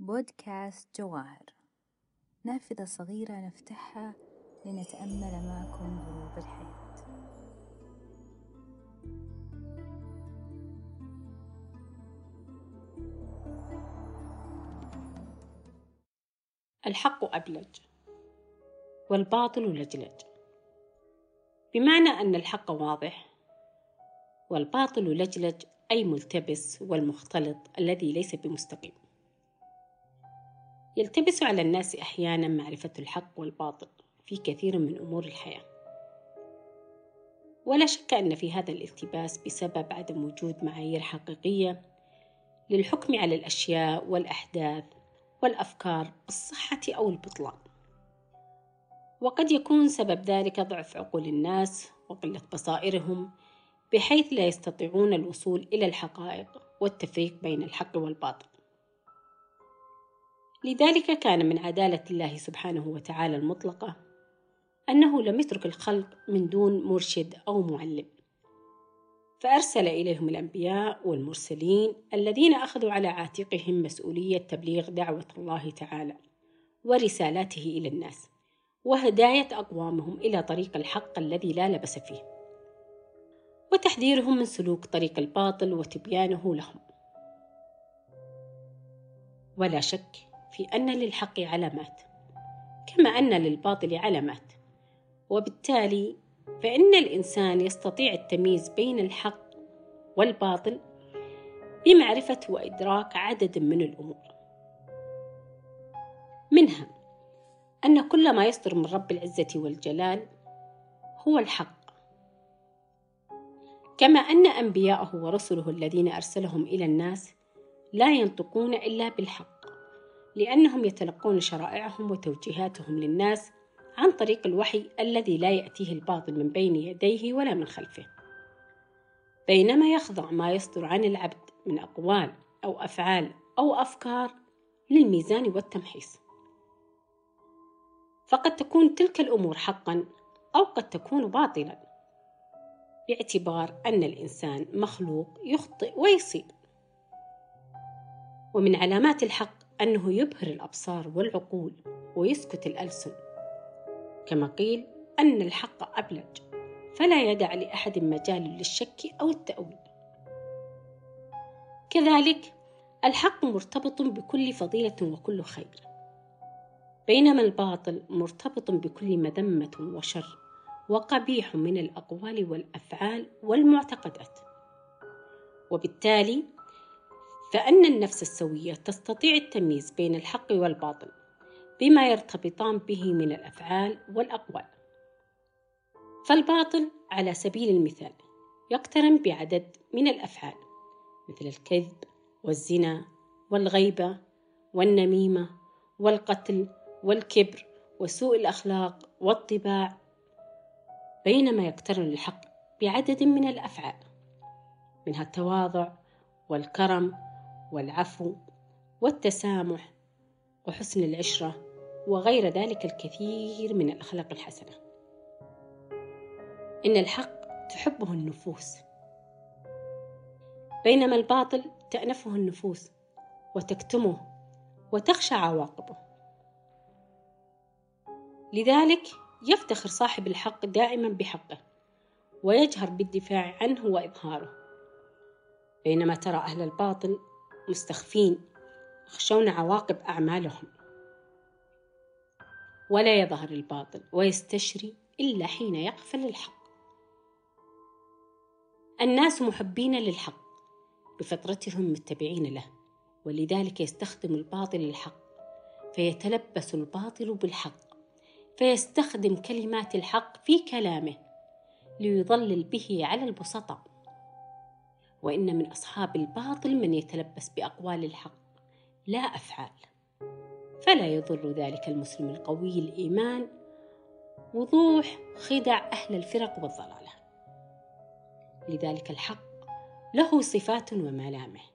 بودكاست جواهر نافذة صغيرة نفتحها لنتأمل معكم دروب الحياة. الحق أبلج والباطل لجلج. بمعنى أن الحق واضح والباطل لجلج أي ملتبس والمختلط الذي ليس بمستقيم. يلتبس على الناس أحيانا معرفة الحق والباطل في كثير من أمور الحياة. ولا شك أن في هذا الالتباس بسبب عدم وجود معايير حقيقية للحكم على الأشياء والأحداث والأفكار بالصحة أو البطلان. وقد يكون سبب ذلك ضعف عقول الناس وقلة بصائرهم بحيث لا يستطيعون الوصول إلى الحقائق والتفريق بين الحق والباطل. لذلك كان من عدالة الله سبحانه وتعالى المطلقة أنه لم يترك الخلق من دون مرشد أو معلم. فأرسل إليهم الأنبياء والمرسلين الذين أخذوا على عاتقهم مسؤولية تبليغ دعوة الله تعالى ورسالاته إلى الناس وهداية أقوامهم إلى طريق الحق الذي لا لبس فيه وتحذيرهم من سلوك طريق الباطل وتبيانه لهم. ولا شك في أن للحق علامات كما أن للباطل علامات. وبالتالي فإن الإنسان يستطيع التمييز بين الحق والباطل بمعرفة وإدراك عدد من الأمور. منها أن كل ما يصدر من رب العزة والجلال هو الحق. كما أن أنبياءه ورسله الذين أرسلهم إلى الناس لا ينطقون إلا بالحق. لأنهم يتلقون شرائعهم وتوجيهاتهم للناس عن طريق الوحي الذي لا يأتيه الباطل من بين يديه ولا من خلفه. بينما يخضع ما يصدر عن العبد من أقوال أو أفعال أو أفكار للميزان والتمحيص. فقد تكون تلك الأمور حقا أو قد تكون باطلا باعتبار أن الإنسان مخلوق يخطئ ويصيب. ومن علامات الحق أنه يبهر الأبصار والعقول ويسكت الألسن. كما قيل أن الحق أبلج فلا يدع لأحد مجال للشك أو التأويل. كذلك الحق مرتبط بكل فضيلة وكل خير بينما الباطل مرتبط بكل مذمة وشر وقبيح من الأقوال والأفعال والمعتقدات. وبالتالي فأن النفس السوية تستطيع التمييز بين الحق والباطل بما يرتبطان به من الأفعال والأقوال. فالباطل على سبيل المثال يقترن بعدد من الأفعال مثل الكذب والزنا والغيبة والنميمة والقتل والكبر وسوء الأخلاق والطباع بينما يقترن الحق بعدد من الأفعال منها التواضع والكرم والعفو والتسامح وحسن العشرة وغير ذلك الكثير من الأخلاق الحسنة. إن الحق تحبه النفوس بينما الباطل تأنفه النفوس وتكتمه وتخشى عواقبه. لذلك يفتخر صاحب الحق دائما بحقه ويجهر بالدفاع عنه وإظهاره. بينما ترى أهل الباطل مستخفين يخشون عواقب أعمالهم. ولا يظهر الباطل ويستشري إلا حين يقفل الحق. الناس محبين للحق بفطرتهم متبعين له ولذلك يستخدم الباطل الحق فيتلبس الباطل بالحق فيستخدم كلمات الحق في كلامه ليضلل به على البسطاء. وإن من أصحاب الباطل من يتلبس بأقوال الحق. لا أفعال. فلا يضر ذلك المسلم القوي الإيمان وضوح خدع أهل الفرق والضلالة. لذلك الحق له صفات وملامح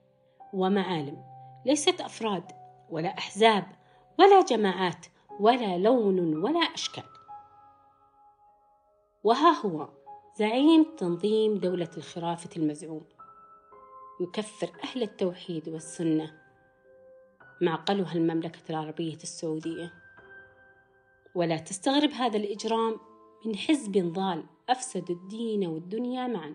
ومعالم. ليست أفراد ولا أحزاب ولا جماعات ولا لون ولا أشكال. وها هو زعيم تنظيم دولة الخرافة المزعوم. يكفر أهل التوحيد والسنة. معقلها المملكة العربية السعودية. ولا تستغرب هذا الإجرام من حزب ضال أفسدوا الدين والدنيا معا.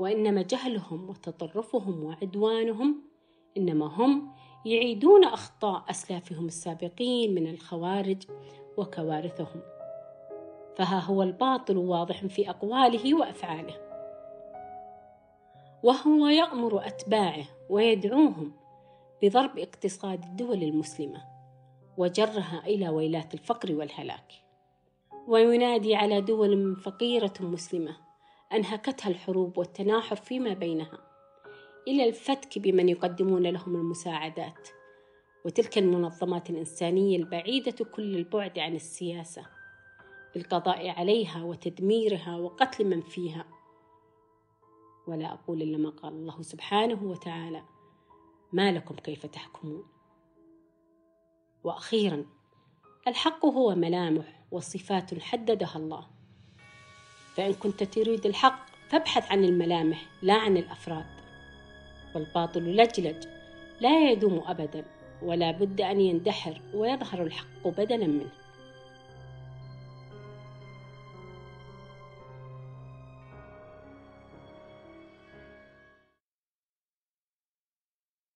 وإنما جهلهم وتطرفهم وعدوانهم إنما هم يعيدون أخطاء أسلافهم السابقين من الخوارج وكوارثهم. فها هو الباطل واضح في أقواله وأفعاله. وهو يأمر أتباعه ويدعوهم بضرب اقتصاد الدول المسلمة وجرها إلى ويلات الفقر والهلاك. وينادي على دول فقيرة مسلمة أنهكتها الحروب والتناحر فيما بينها إلى الفتك بمن يقدمون لهم المساعدات. وتلك المنظمات الإنسانية البعيدة كل البعد عن السياسة بالقضاء عليها وتدميرها وقتل من فيها. ولا أقول إلا ما قال الله سبحانه وتعالى ما لكم كيف تحكمون؟ وأخيرا الحق هو ملامح وصفات حددها الله. فإن كنت تريد الحق فابحث عن الملامح لا عن الأفراد. والباطل لجلج لا يدوم أبدا ولا بد أن يندحر ويظهر الحق بدلا منه.